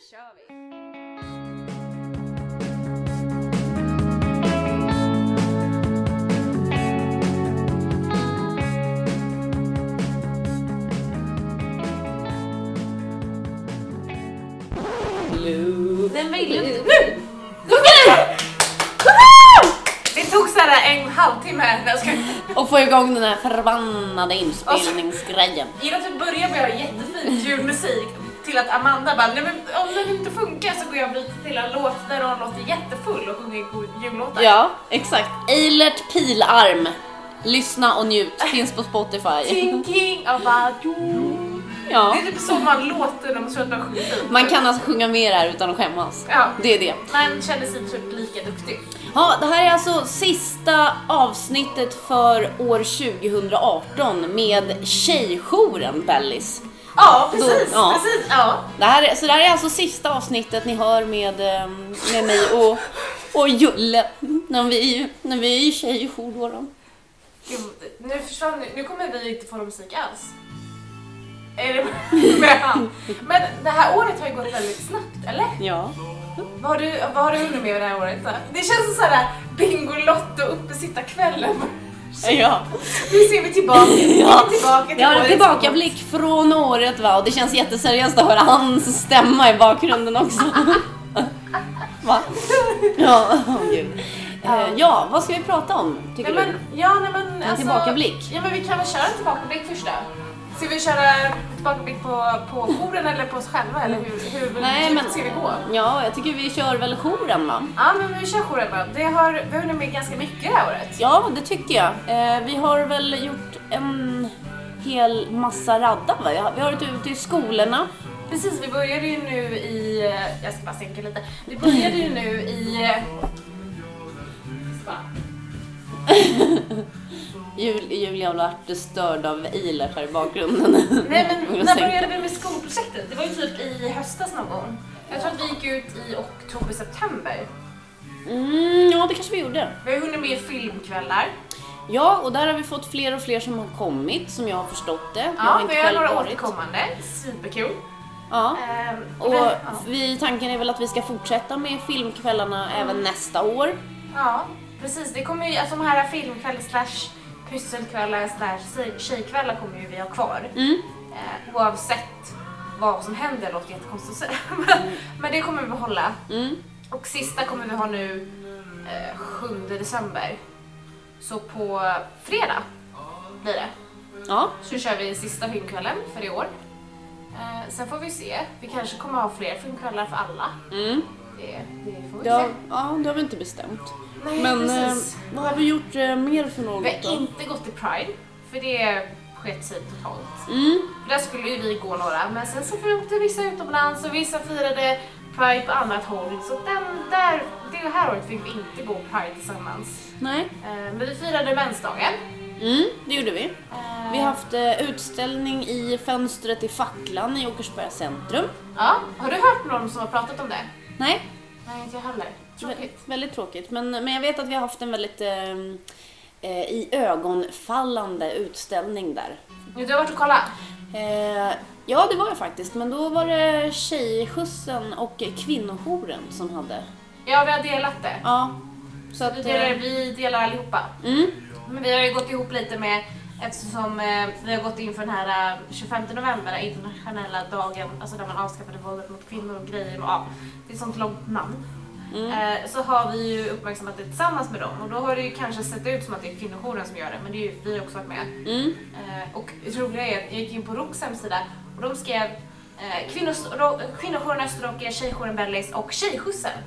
kör vi! Den ju inte... Nu! Det? Tog såhär en halvtimme. Jag skojar. Och få igång den här förbannade inspelningsgrejen. Gillar att vi börjar med att ha jättefin julmusik till att Amanda bara, nej men om den inte funkar så går jag och byter till en låt där hon låter jättefull och sjunger jullåtar. Ja, exakt. Eilert Pilarm. Lyssna och njut. Finns på Spotify. Thinking about you. Ja. Det är typ så man låter när man tror att man sjunger fint. Man kan alltså sjunga med här utan att skämmas. Ja. Det är det. Man känner sig typ lika duktig. Ja, det här är alltså sista avsnittet för år 2018 med Tjejjouren Bellis. Ja, precis. ja. precis ja. Det här är, så det här är alltså sista avsnittet ni hör med, ehm, med mig och, och Julle när vi, när vi är i tjejjour då. då. Nu försvann nu kommer vi inte få någon musik alls. Är det med? Men det här året har ju gått väldigt snabbt, eller? Ja. Vad har du, vad har du hunnit med det här året? då? Det känns som såhär Bingolotto uppesittarkvällen. Ja. Nu ser vi tillbaka, Ja. vi tillbaka till Jag har en tillbakablick från året va och det känns jätteseriöst att höra hans stämma i bakgrunden också. Va? Ja, gud. Eh, Ja, vad ska vi prata om tycker Nej, du? men, ja, nej, men, En tillbakablick? Ja, men vi kan väl köra en tillbakablick först då? Ska vi köra tillbakablick på, på jouren eller på oss själva eller hur, hur Nej, men- ska vi gå? Ja, jag tycker vi kör väl jouren va? Ja, men vi kör jouren då. Det har, vi har hunnit med ganska mycket det här året. Ja, det tycker jag. Eh, vi har väl gjort en hel massa radda va? Vi har- Vi har varit ute i skolorna. Precis, vi började ju nu i... eh, Jag ska bara sänka lite. Vi började ju nu i... Jul, Julia har varit störd av Eilert här i bakgrunden. Nej men när började vi med skolprojektet? Det var ju typ i höstas någon gång. Jag tror att vi gick ut i oktober, september. Mm, ja, det kanske vi gjorde. Vi har hunnit med filmkvällar. Ja, och där har vi fått fler och fler som har kommit, som jag har förstått det. jag Ja, vi har några varit. återkommande. Superkul. Ja. Ehm, Och men, ja. vi, tanken är väl att vi ska fortsätta med filmkvällarna även nästa år. ja, precis. Det kommer ju, alltså de här filmkvällar slash pysselkvällar tjej- tjejkvällar kommer ju vi ha kvar. Mm. Eh, oavsett vad som händer, låter jättekonstigt att säga. Men, men det kommer vi behålla. Mm. Och sista kommer vi ha nu eh, 7 december. Så på fredag blir det. Ja, Så kör vi sista filmkvällen för i år. Eh, sen får vi se. Vi kanske kommer ha fler filmkvällar för alla. mm. Det, det får vi har, se. ja, det har vi inte bestämt. Nej, Men eh, vad har vi gjort eh, mer för något Vi har då? inte gått till Pride, för det sket sig totalt. Mm. För där skulle ju vi gå några, men sen så åkte vissa utomlands och vissa firade Pride på annat håll. Så den där, det här året fick vi inte gå Pride tillsammans. Nej. Eh, Men vi firade mensdagen. Mm, det gjorde vi. Eh, Vi har haft eh, utställning i fönstret i Facklan i Åkersberga centrum. Ja, har du hört någon som har pratat om det? Nej, Nej, inte jag heller. Tråkigt. väldigt tråkigt. Men, men jag vet att vi har haft en väldigt eh, eh, i ögonfallande utställning där. Du har varit och kollat? Eh, ja, det var jag faktiskt. Men då var det Tjejskjutsen och Kvinnojouren som hade. Ja, vi har delat det. Ja. Så Vi att... delar, Eh, vi delar allihopa. mm, Men vi har ju gått ihop lite med, eftersom eh, vi har gått in för den här eh, 25 november, den internationella dagen, alltså där man avskaffade våldet mot kvinnor och grejer. Ja, det är ett sånt långt namn. mm, Eh, så har vi ju uppmärksammat det tillsammans med dem och då har det ju kanske sett ut som att det är kvinnojouren som gör det, men det är ju vi också varit med. mm, Eh, och det roliga är att jag gick in på ROKs hemsida och de skrev eh, Kvinnojouren Österåker, Tjejjouren Bellis och Tjejskjutsen.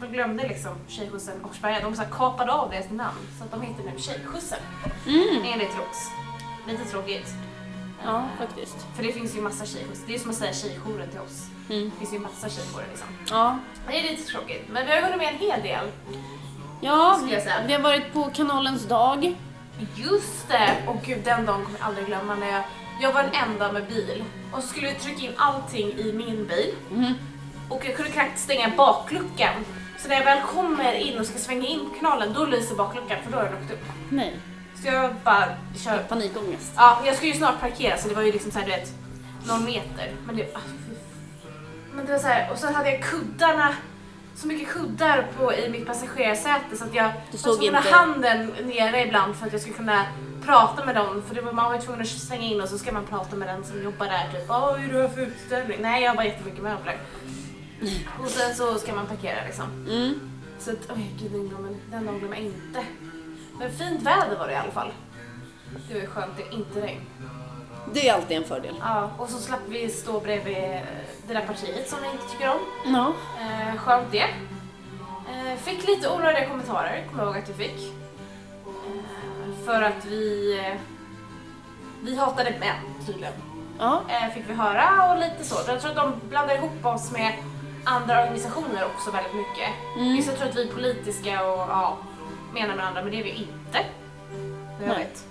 De glömde liksom Tjejskjutsen Åkersberga, de så kapade av deras namn så att de heter nu Tjejskjutsen mm. enligt ROKs. Lite tråkigt. Ja, faktiskt. För det finns ju massa tjejskjuts. Det är som att säga tjejjouren till oss. Mm. Det finns ju massa tjejjourer liksom. Ja. Det är lite tråkigt, men vi har hunnit med en hel del. Ja, vi har varit på kanalens dag. Just det! Och gud, den dagen kommer jag aldrig glömma när jag, jag var den enda med bil och skulle trycka in allting i min bil Mhm. och jag kunde knappt stänga bakluckan. Så när jag väl kommer in och ska svänga in på kanalen då lyser bakluckan för då har den åkt upp. Nej, Så jag bara kör. panikångest. Ja, jag skulle ju snart parkera så det var ju liksom såhär du vet, någon meter. Men det, ah. Men det var så här, och så hade jag kuddarna, så mycket kuddar på, i mitt passagerarsäte så att jag Du var såg tvungen inte- ha handen nere ibland för att jag skulle kunna prata med dem. För det var, man var ju tvungen att slänga in och så ska man prata med den som jobbar där. Typ, "Åh, vad är det här för utställning? Nej, jag har bara jättemycket möbler. Och sen så ska man parkera liksom. Mm. Så att, oj gud, den dagen, den dagen glömmer jag inte. Men fint väder var det i alla fall. Det var ju skönt, det är inte regn. Det är alltid en fördel. Ja, och så slapp vi stå bredvid det där partiet som vi inte tycker om. Ja. Eh, skönt det. Eh, fick lite onödiga kommentarer, kommer jag ihåg att jag fick. Eh, för att vi... Eh, vi hatade män, tydligen. Ja. Eh, fick vi höra och lite så. Jag tror att de blandar ihop oss med andra organisationer också väldigt mycket. Mm. Vissa tror att vi är politiska och ja, menar med andra, men det är vi inte. Jag Nej. vet.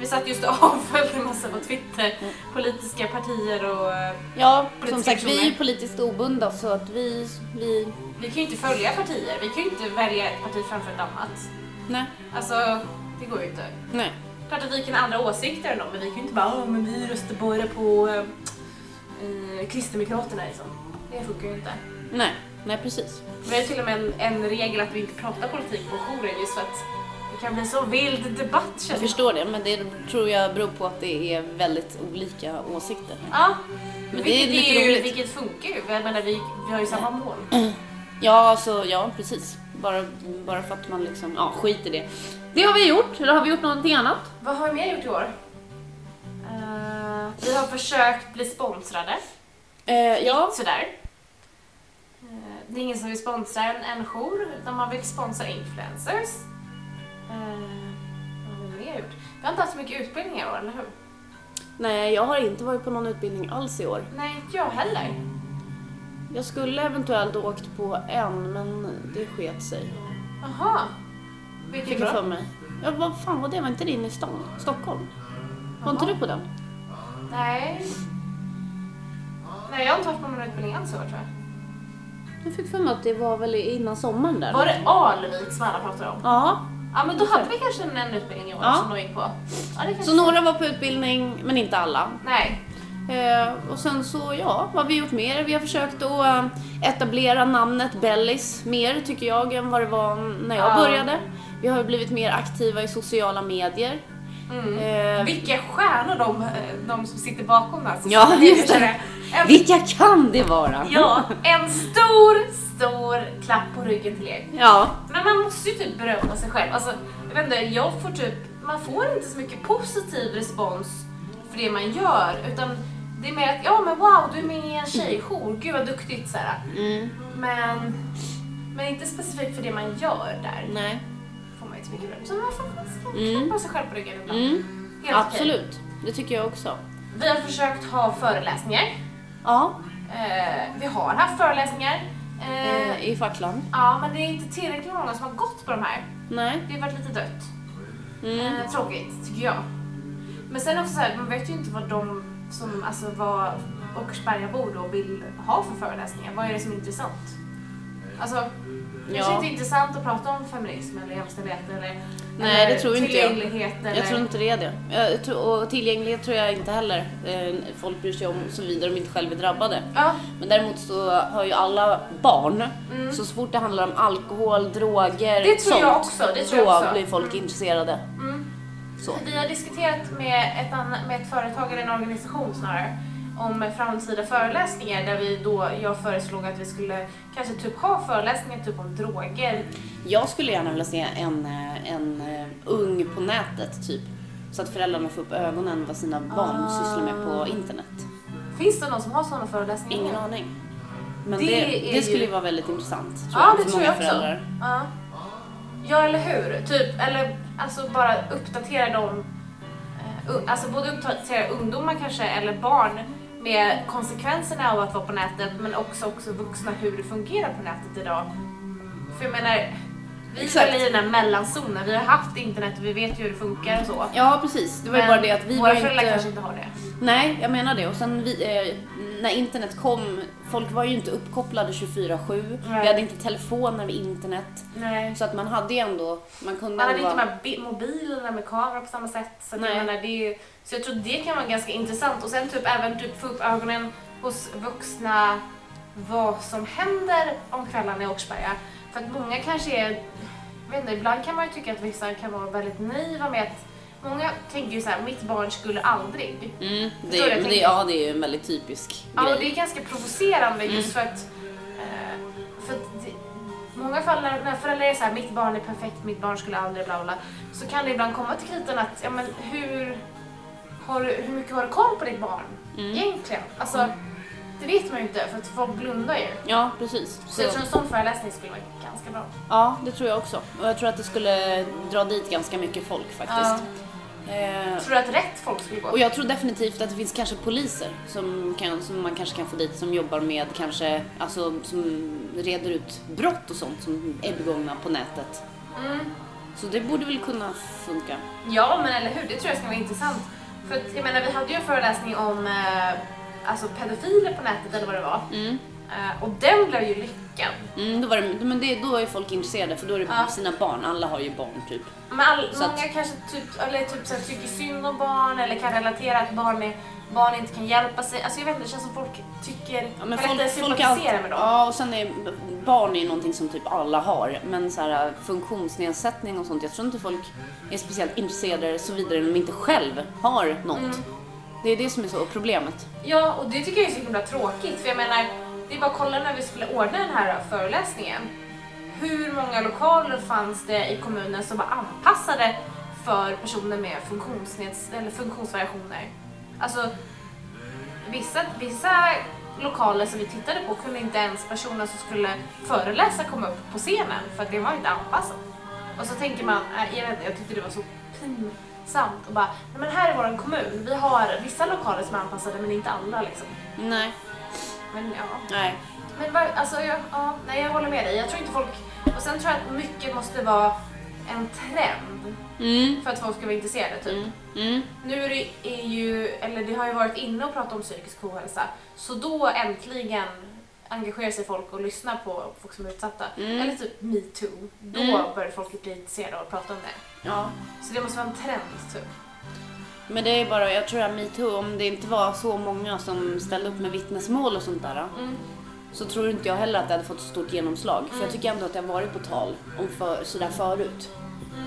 Vi satt just och avföljde massa på Twitter, Mm. politiska partier och eh, Ja, som sagt vi är personer. politiskt obundna så att vi, vi... vi kan ju inte följa partier, vi kan ju inte välja ett parti framför ett annat. Nej. Alltså, det går ju inte. Nej. Klart att vi kan ha andra åsikter än dem, men vi kan ju inte bara "Åh, men vi röstar bara på eh, eh, Kristdemokraterna liksom. Det funkar ju inte. Nej. Nej, precis. Vi har till och med en, en regel att vi inte pratar politik på jouren just för att det kan bli så vild debatt känner jag. förstår det, men det tror jag beror på att det är väldigt olika åsikter. Ja, Men det är lite ju, roligt. vilket funkar ju. Jag menar, vi, vi har ju samma mål. Ja, alltså, ja precis. Bara, bara för att man liksom, ja skit i det. Det har vi gjort, eller har vi gjort någonting annat? Vad har vi mer gjort i år? Eh, vi har försökt bli sponsrade. Eh, ja. Sådär. Eh, det är ingen som vill sponsra en, en jour, utan man vill sponsra influencers. Eh, vad har vi mer gjort? Vi har inte haft så mycket utbildning i år, eller hur? Nej, jag har inte varit på någon utbildning alls i år. Nej, inte jag heller. Jag skulle eventuellt åkt på en, men det sket sig. Jaha. Fick Vilken jag för mig. Ja, vad fan var det? Var inte det inne i stan? Stockholm? Var inte du på den? Nej. Nej, jag har inte varit på någon utbildning alls i år tror jag. Jag fick för mig att det var väl innan sommaren där. Var det Alvik som alla pratade om? Ja. Ja, men då hade vi kanske en, utbildning i år Ja. som de gick på. Ja, det Så några var på utbildning, men inte alla. Nej. Eh, och sen så, ja, vad har vi gjort mer? Vi har försökt att eh, etablera namnet Bellis mer, tycker jag, än vad det var när jag Ja. började. Vi har blivit mer aktiva i sociala medier. Mm. Eh, Vilka stjärnor de, de som sitter bakom där. så- Ja, just det. En, vilka kan det vara? ja, en stor, stor klapp på ryggen till er. Ja, Men man måste ju typ berömma sig själv. Alltså, jag vet inte, jag får typ, man får inte så mycket positiv respons för det man gör. Utan det är mer att, ja men wow, du är med i en tjejjour, gud vad duktigt såhär. mm, Men, men inte specifikt för det man gör där. nej. Får man inte så mycket beröm. Så man får faktiskt Mm. klappa sig själv på ryggen ibland. Mm, Helt okej. absolut, det tycker jag också. Vi har försökt ha föreläsningar. Ja, Eh, vi har haft föreläsningar. Eh, eh, i facklan. ja, men det är inte tillräckligt många som har gått på de här. Nej. Det har varit lite dött. Mm. Tråkigt, tycker jag. Men sen också så här, man vet ju inte vad de som, alltså vad Åkersbergabor då vill ha för föreläsningar. Vad är det som är intressant? Alltså, det kanske Ja. inte intressant att prata om feminism eller jämställdhet eller, Nej, eller det tror inte jag. eller... Jag tror inte det är det. Jag tror, och tillgänglighet tror jag inte heller eh, folk bryr sig om såvida de inte själva är drabbade. Ja, Men däremot så har ju alla barn, Mm. så fort det handlar om alkohol, droger, Det tror sånt, jag också, det tror då jag också. blir folk intresserade. mm. Så. Vi har diskuterat med ett, med ett företag eller en organisation snarare om framtida föreläsningar där vi då, jag föreslog att vi skulle kanske typ ha föreläsningar typ om droger. Jag skulle gärna vilja se en, eh, en eh, ung på nätet typ. Så att föräldrarna får upp ögonen vad sina barn Ah. sysslar med på internet. Finns det någon som har sådana föreläsningar? Ingen aning. Men Det det, det skulle ju- vara väldigt intressant Ja, jag, det tror jag också. föräldrar. Ja. eller hur? Typ, eller alltså bara uppdatera dem, eh, alltså både uppdatera ungdomar kanske, eller barn med konsekvenserna av att vara på nätet, men också, också vuxna hur det fungerar på nätet idag. För jag menar, vi Exakt. är i den här mellanzonen, vi har haft internet och vi vet ju hur det funkar och så. Ja precis, det var ju bara det att vi våra var föräldrar inte... kanske inte har det. Nej, jag menar det. Och sen vi, eh, när internet kom, folk var ju inte uppkopplade 24-7. Nej. Vi hade inte telefoner med internet. Nej. Så att man hade ju ändå, man kunde Man hade ändå inte vara- de här bi- mobilerna med kamera på samma sätt. Så, att jag Nej. menar, det är, ju- så jag tror det kan vara ganska intressant. Och sen typ även typ få upp ögonen hos vuxna vad som händer om kvällarna i Åkersberga. För att många kanske är, vet inte, ibland kan man ju tycka att vissa kan vara väldigt naiva med att Många tänker ju såhär, mitt barn skulle aldrig. Mm, det, men det, ja, det är ju en väldigt typisk Ja, och det grej. är ganska provocerande just för att, eh, för att det, många fall när, föräldrar är såhär, mitt barn är perfekt, mitt barn skulle aldrig bla bla, så kan det ibland komma till kritan att, ja men hur, har hur mycket har du koll på ditt barn Mm. egentligen? Alltså, det vet man ju inte för att folk blundar ju. Ja, precis. Så jag tror en sån föreläsning skulle vara ganska bra. Ja, det tror jag också. Och jag tror att det skulle dra dit ganska mycket folk faktiskt. Eh, Tror du att rätt folk skulle gå? och jag tror definitivt att det finns kanske poliser som, kan, som man kanske kan få dit som jobbar med kanske, alltså som reder ut brott och sånt som är begångna på nätet. Mm. Så det borde väl kunna funka. Ja, men eller hur? Det tror jag ska vara intressant. För att, jag menar, vi hade ju en föreläsning om eh, alltså pedofiler på nätet eller vad det var. Mm. Eh, och den blev ju lyckad. Mm, då, var det, men det, då är folk intresserade för då är det Ja. sina barn. Alla har ju barn typ. Men all, Så att- många kanske typ, eller typ så här, tycker synd om barn eller kan relatera att barn, är, barn inte kan hjälpa sig. Alltså jag vet inte, det känns som folk tycker, Ja, men folk, folk alltid, med dem. Ja, och sen är barn är ju någonting som typ alla har. Men så här, funktionsnedsättning och sånt, jag tror inte folk är speciellt intresserade såvida de inte själv har något. Mm. Det är det som är så problemet. Ja, och det tycker jag är så himla tråkigt. För jag menar, det är bara att kolla när vi skulle ordna den här föreläsningen. Hur många lokaler fanns det i kommunen som var anpassade för personer med funktionsneds eller funktionsvariationer? Alltså, vissa, vissa lokaler som vi tittade på kunde inte ens personer som skulle föreläsa komma upp på scenen för att det var inte anpassat. Och så tänker man, äh, jag, vet, jag tyckte det var så pinsamt och bara, nej men här är våran kommun, vi har vissa lokaler som är anpassade men inte alla liksom. Nej, Men ja. nej. Men alltså, jag, ja, nej, jag håller med dig. Jag tror inte folk... Och sen tror jag att mycket måste vara en trend Mm, för att folk ska vara intresserade. Typ. mm, mm. Nu är det är ju, eller det har ju varit inne och pratat om psykisk ohälsa, så då äntligen engagerar sig folk och lyssnar på folk som är utsatta. Mm. Eller typ metoo. Då Mm. börjar folk bli intresserade av att prata om det. Ja. Så det måste vara en trend typ. Men det är bara, jag tror att metoo, om det inte var så många som ställde upp med vittnesmål och sånt där. Mm. Så tror inte jag heller att det hade fått så stort genomslag. För jag tycker ändå att det har varit på tal om för, sådär förut.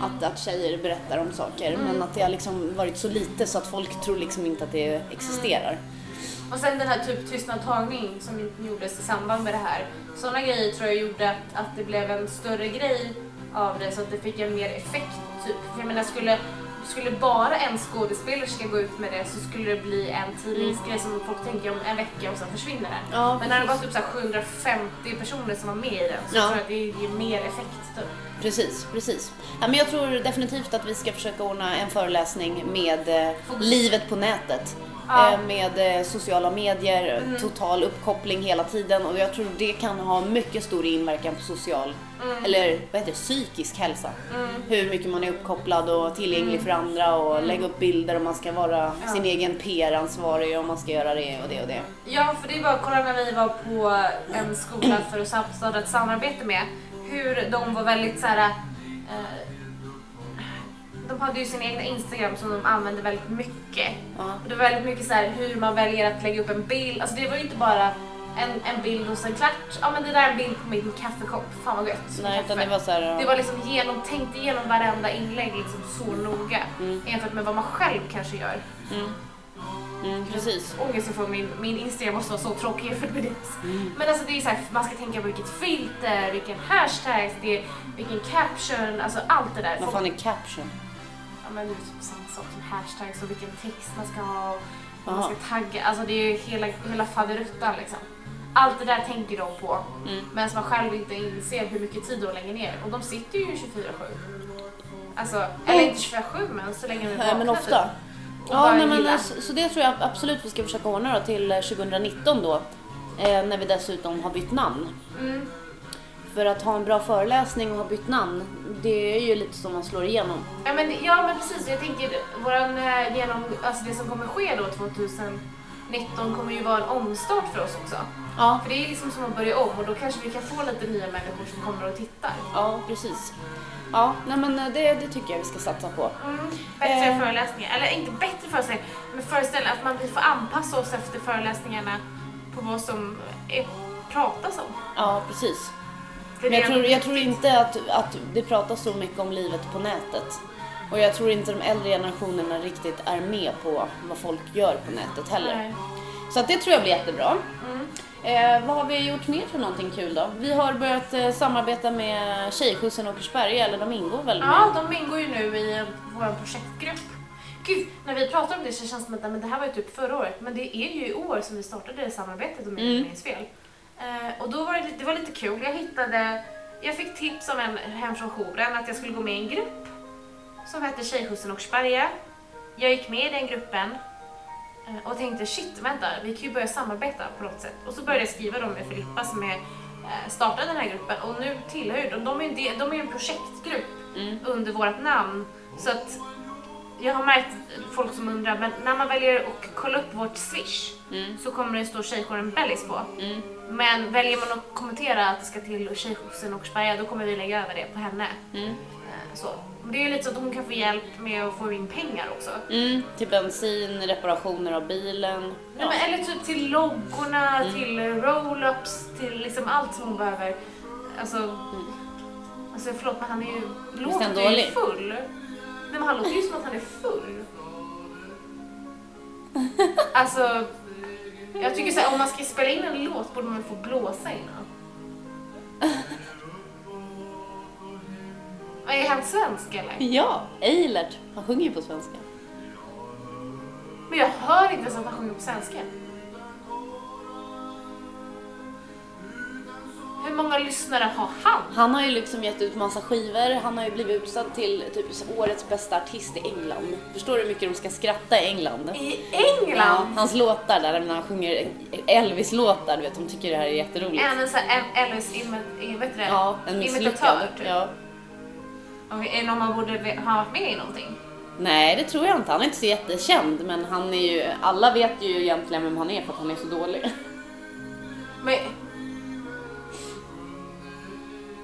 Att, att tjejer berättar om saker. Men att det har liksom varit så lite så att folk tror liksom inte att det existerar. Och sen den här typ tystnad tagning som gjordes i samband med det här. Sådana grejer tror jag gjorde att, att det blev en större grej av det så att det fick en mer effekt. Typ. För jag menar, skulle, skulle bara en skådespelerska gå ut med det så skulle det bli en tidningsgrej som folk tänker om en vecka och sen försvinner den. Ja, Men när det var typ så här 750 personer som var med i den så Ja. tror jag att det ger mer effekt. Typ. Precis, precis. Ja, men jag tror definitivt att vi ska försöka ordna en föreläsning med eh, livet på nätet. Ja. Mm. Eh, med eh, sociala medier, total uppkoppling hela tiden och jag tror det kan ha mycket stor inverkan på social, Mm. eller vad heter det, psykisk hälsa. Hur mycket man är uppkopplad och tillgänglig Mm. för andra och lägga upp bilder och man ska vara sin egen PR-ansvarig och man ska göra det och det och det. Ja, för det är bara att kolla när vi var på en skola för att starta ett samarbete med. Hur de var väldigt så här. Eh, de hade ju sin egna Instagram som de använde väldigt mycket. Ja. Och det var väldigt mycket så här hur man väljer att lägga upp en bild. Alltså det var ju inte bara en, en bild hos en klart. Ja men det där är en bild på min kaffekopp. Fan vad gött. Nej, det var så här, ja. Det var liksom genomtänkt igenom varenda inlägg liksom så noga. Jämfört med vad man själv kanske gör. Mm, precis. Ångest ifrån min, min Instagram måste vara så tråkig jämfört med det. Men alltså det är så här, man ska tänka på vilket filter, vilken hashtag, det vilken caption, alltså allt det där. Vad fan är caption? Men det är typ samma sak som hashtags och vilken text man ska ha. Vad man Aha. ska tagga, alltså det är ju hela, hela faderuttan liksom. Allt det där tänker de på. Mm. Medan man själv inte inser hur mycket tid de lägger ner. Och de sitter ju 24-7. Alltså, eller inte 24-7 men så länge de är vakna men ofta. typ. Och Ja, nej, men, så, så det tror jag absolut vi ska försöka ordna då till eh, 2019 då. Eh, när vi dessutom har bytt namn. Mm. För att ha en bra föreläsning och ha bytt namn, det är ju lite som man slår igenom. Ja men, ja men precis, jag tänker våran eh, genom, alltså det som kommer ske då 2019 kommer ju vara en omstart för oss också. Ja, För det är liksom som att börja om och då kanske vi kan få lite nya människor som kommer och tittar. ja precis. Ja, nej men eh, det, det tycker jag vi ska satsa på. Mm. Bättre Eh. föreläsningar, eller inte bättre föreställningar, men föreställningar att man får anpassa oss efter föreläsningarna på vad som är pratas om. Ja, precis. Men jag tror, jag tror inte att, att det pratas så mycket om livet på nätet. Och jag tror inte de äldre generationerna riktigt är med på vad folk gör på nätet heller. Nej. Så att det tror jag blir jättebra. Mm. Eh, vad har vi gjort mer för någonting kul då? Vi har börjat eh, samarbeta med Tjejskjutsen Åkersberga, eller de ingår väl med? Ja, de ingår ju nu i vår projektgrupp. Gud, när vi pratar om det så känns det som att men det här var ju typ förra året, men det är ju i år som vi startade samarbetet om jag Mm. inte minns fel. Eh, och då var det, det var lite kul, jag hittade, jag fick tips av en hem från jouren att jag skulle gå med i en grupp som hette Tjejskjutsen Åkersberga. Jag gick med i den gruppen eh, och tänkte shit, vänta, vi kan ju börja samarbeta på något sätt. Och så började jag skriva dem med Filippa som är, eh, startade den här gruppen och nu tillhör de, de är ju en, de är en projektgrupp Mm. under vårt namn. Så att jag har märkt folk som undrar, men när man väljer att kolla upp vårt swish Mm. så kommer det stå Tjejjouren Bellis på. Mm. Men väljer man att kommentera att det ska till Tjejskjutsen Åkersberga då kommer vi lägga över det på henne. Mm. Eh, Så. Det är ju lite så att hon kan få hjälp med att få in pengar också. Mm. Till bensin, reparationer av bilen. Nej, Ja. men, eller typ till loggorna, Mm. till roll-ups, till liksom allt som hon behöver. Alltså, alltså förlåt men han är ju, Mm. låter ju full. Nej men han låter ju som att han är full. Alltså, jag tycker såhär om man ska spela in en låt borde man få blåsa innan. Är han svensk eller? Ja, Eilert. Han sjunger ju på svenska. Men jag hör inte ens att han sjunger på svenska. Många lyssnare har han? Han har ju liksom gett ut massa skivor. Han har ju blivit utsedd till typ årets bästa artist i England. Förstår du hur mycket de ska skratta i England? I Ja, England? hans låtar där när han sjunger Elvis-låtar, du vet, de tycker det här är jätteroligt. Är han en sån här Elvis imi- vet du det? Ja, en misslyckad. Typ? Ja. Är det någon man borde ha varit med i någonting? Nej, det tror jag inte. Han är inte så jättekänd, men han är ju, alla vet ju egentligen vem han är för att han är så dålig. Men...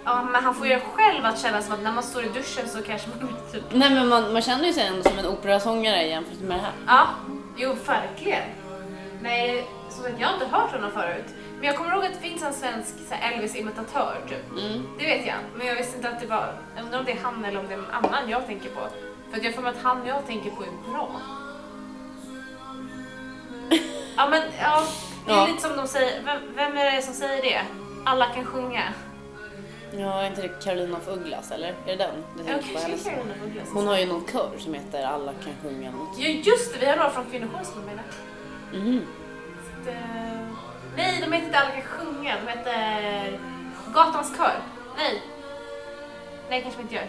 Ja, men han får ju själv att känna som att när man står i duschen så kanske man typ... Nej, men man, man känner ju sig ändå som en operasångare jämfört med det här. Ja, jo verkligen. Nej, som sagt, jag har inte hört honom förut. Men jag kommer ihåg att det finns en svensk Elvis-imitatör typ. Mm. Det vet jag. Men jag visste inte att det var, jag undrar om det är han eller om det är någon annan jag tänker på. För att jag får mig att han jag tänker på är bra. Ja men ja, det är Ja. lite som de säger, vem, vem är det som säger det? Alla kan sjunga. Ja, är inte det Carolina af Ugglas, eller? Är det den? du Ja, kanske hennes? det är Carolina af Ugglas. Hon har ju någon kör som heter Alla kan sjunga något. Ja just det, vi har några från kvinnojouren som är med där. Så att, eh, Nej, de heter inte Alla kan sjunga, de heter Gatans kör. Nej. Nej, kanske inte gör.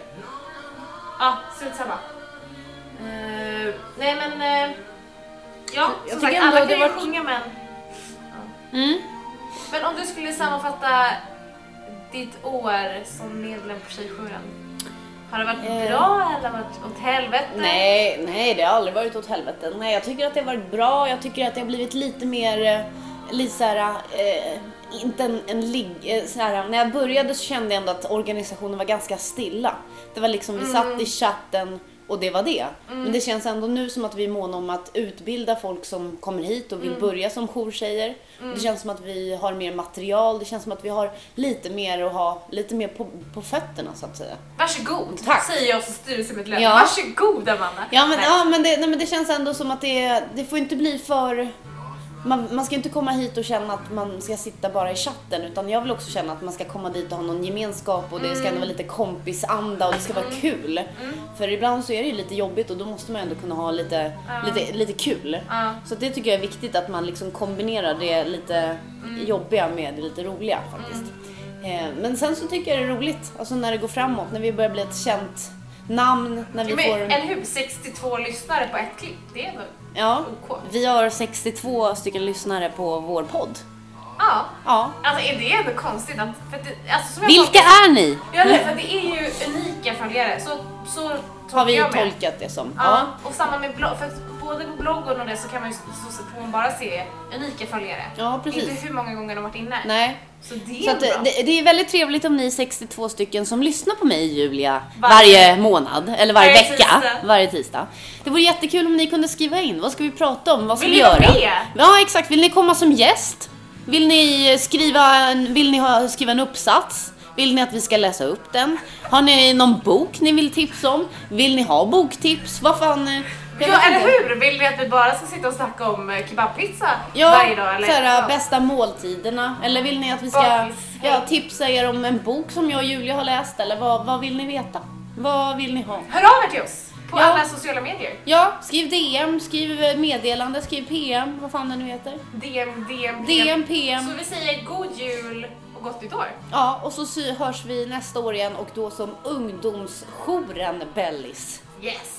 Ja, strunt samma. Uh, nej men, eh, ja Jag som sagt alla det kan ju var- sjunga men... Mm. Men om du skulle sammanfatta ditt år som medlem på Tjejjouren. Har det varit Eh. bra eller varit åt helvete? Nej, nej, det har aldrig varit åt helvete. Nej, jag tycker att det har varit bra. Jag tycker att det har blivit lite mer, eh, lite så här, eh, inte en, en ligg, eh, när jag började så kände jag ändå att organisationen var ganska stilla. Det var liksom, vi satt i chatten och det var det. Men det känns ändå nu som att vi är måna om att utbilda folk som kommer hit och vill börja som jourtjejer. Det känns som att vi har mer material, det känns som att vi har lite mer att ha, lite mer på, på fötterna så att säga. Varsågod, Tack. säger jag som styrelsemedlem. Ja. Varsågod Amanda. Ja men, Nej. ja, men, det, nej, men det känns ändå som att det, det får inte bli för... Man, man ska inte komma hit och känna att man ska sitta bara i chatten utan jag vill också känna att man ska komma dit och ha någon gemenskap och det ska ändå vara lite kompisanda och det ska vara kul. För ibland så är det ju lite jobbigt och då måste man ändå kunna ha lite, lite, lite kul. Så det tycker jag är viktigt att man liksom kombinerar det lite jobbiga med det lite roliga faktiskt. Eh, Men sen så tycker jag det är roligt, alltså när det går framåt, när vi börjar bli ett känt namn, när vi Men, får... eller hur? 62 lyssnare på ett klipp, det är väl Ja, OK? vi har 62 stycken lyssnare på vår podd. Ja. Ja. Alltså är det ändå konstigt att... För det, alltså, som jag Vilka är ni? Ja, nej, för det är ju unika följare. Så, så Har vi jag med. tolkat det som. Ja, och samma med blogg. För både på bloggen och det så kan man ju så, så man bara se unika följare. Ja, precis. Inte hur många gånger de har varit inne. Nej. Så det är Så att, bra. det, det är väldigt trevligt om ni är 62 stycken som lyssnar på mig Julia Varje- varje månad eller varje, Varje vecka, tisdag. varje tisdag. Det vore jättekul om ni kunde skriva in. Vad ska vi prata om? Vad ska Vill vi ni vara göra? med? Ja, exakt. Vill ni komma som gäst? Vill ni skriva en, vill ni ha, skriva en uppsats? Vill ni att vi ska läsa upp den? Har ni någon bok ni vill tipsa om? Vill ni ha boktips? Vad fan? eh, Ja, eller hur? Vill ni att vi bara ska sitta och snacka om eh, kebabpizza Ja, varje dag? Eller? såhär, ja. bästa måltiderna. Eller vill ni att vi ska ja, tipsa er om en bok som jag och Julia har läst? Eller vad, vad vill ni veta? Vad vill ni ha? Hör av er till oss på Ja. alla sociala medier. Ja, skriv DM, skriv meddelande, skriv PM, vad fan det nu heter. DM, DM, DM, PM. Så vi säger god jul och gott nytt år. Ja, och så hörs vi nästa år igen och då som ungdomsjouren Bellis. Yes!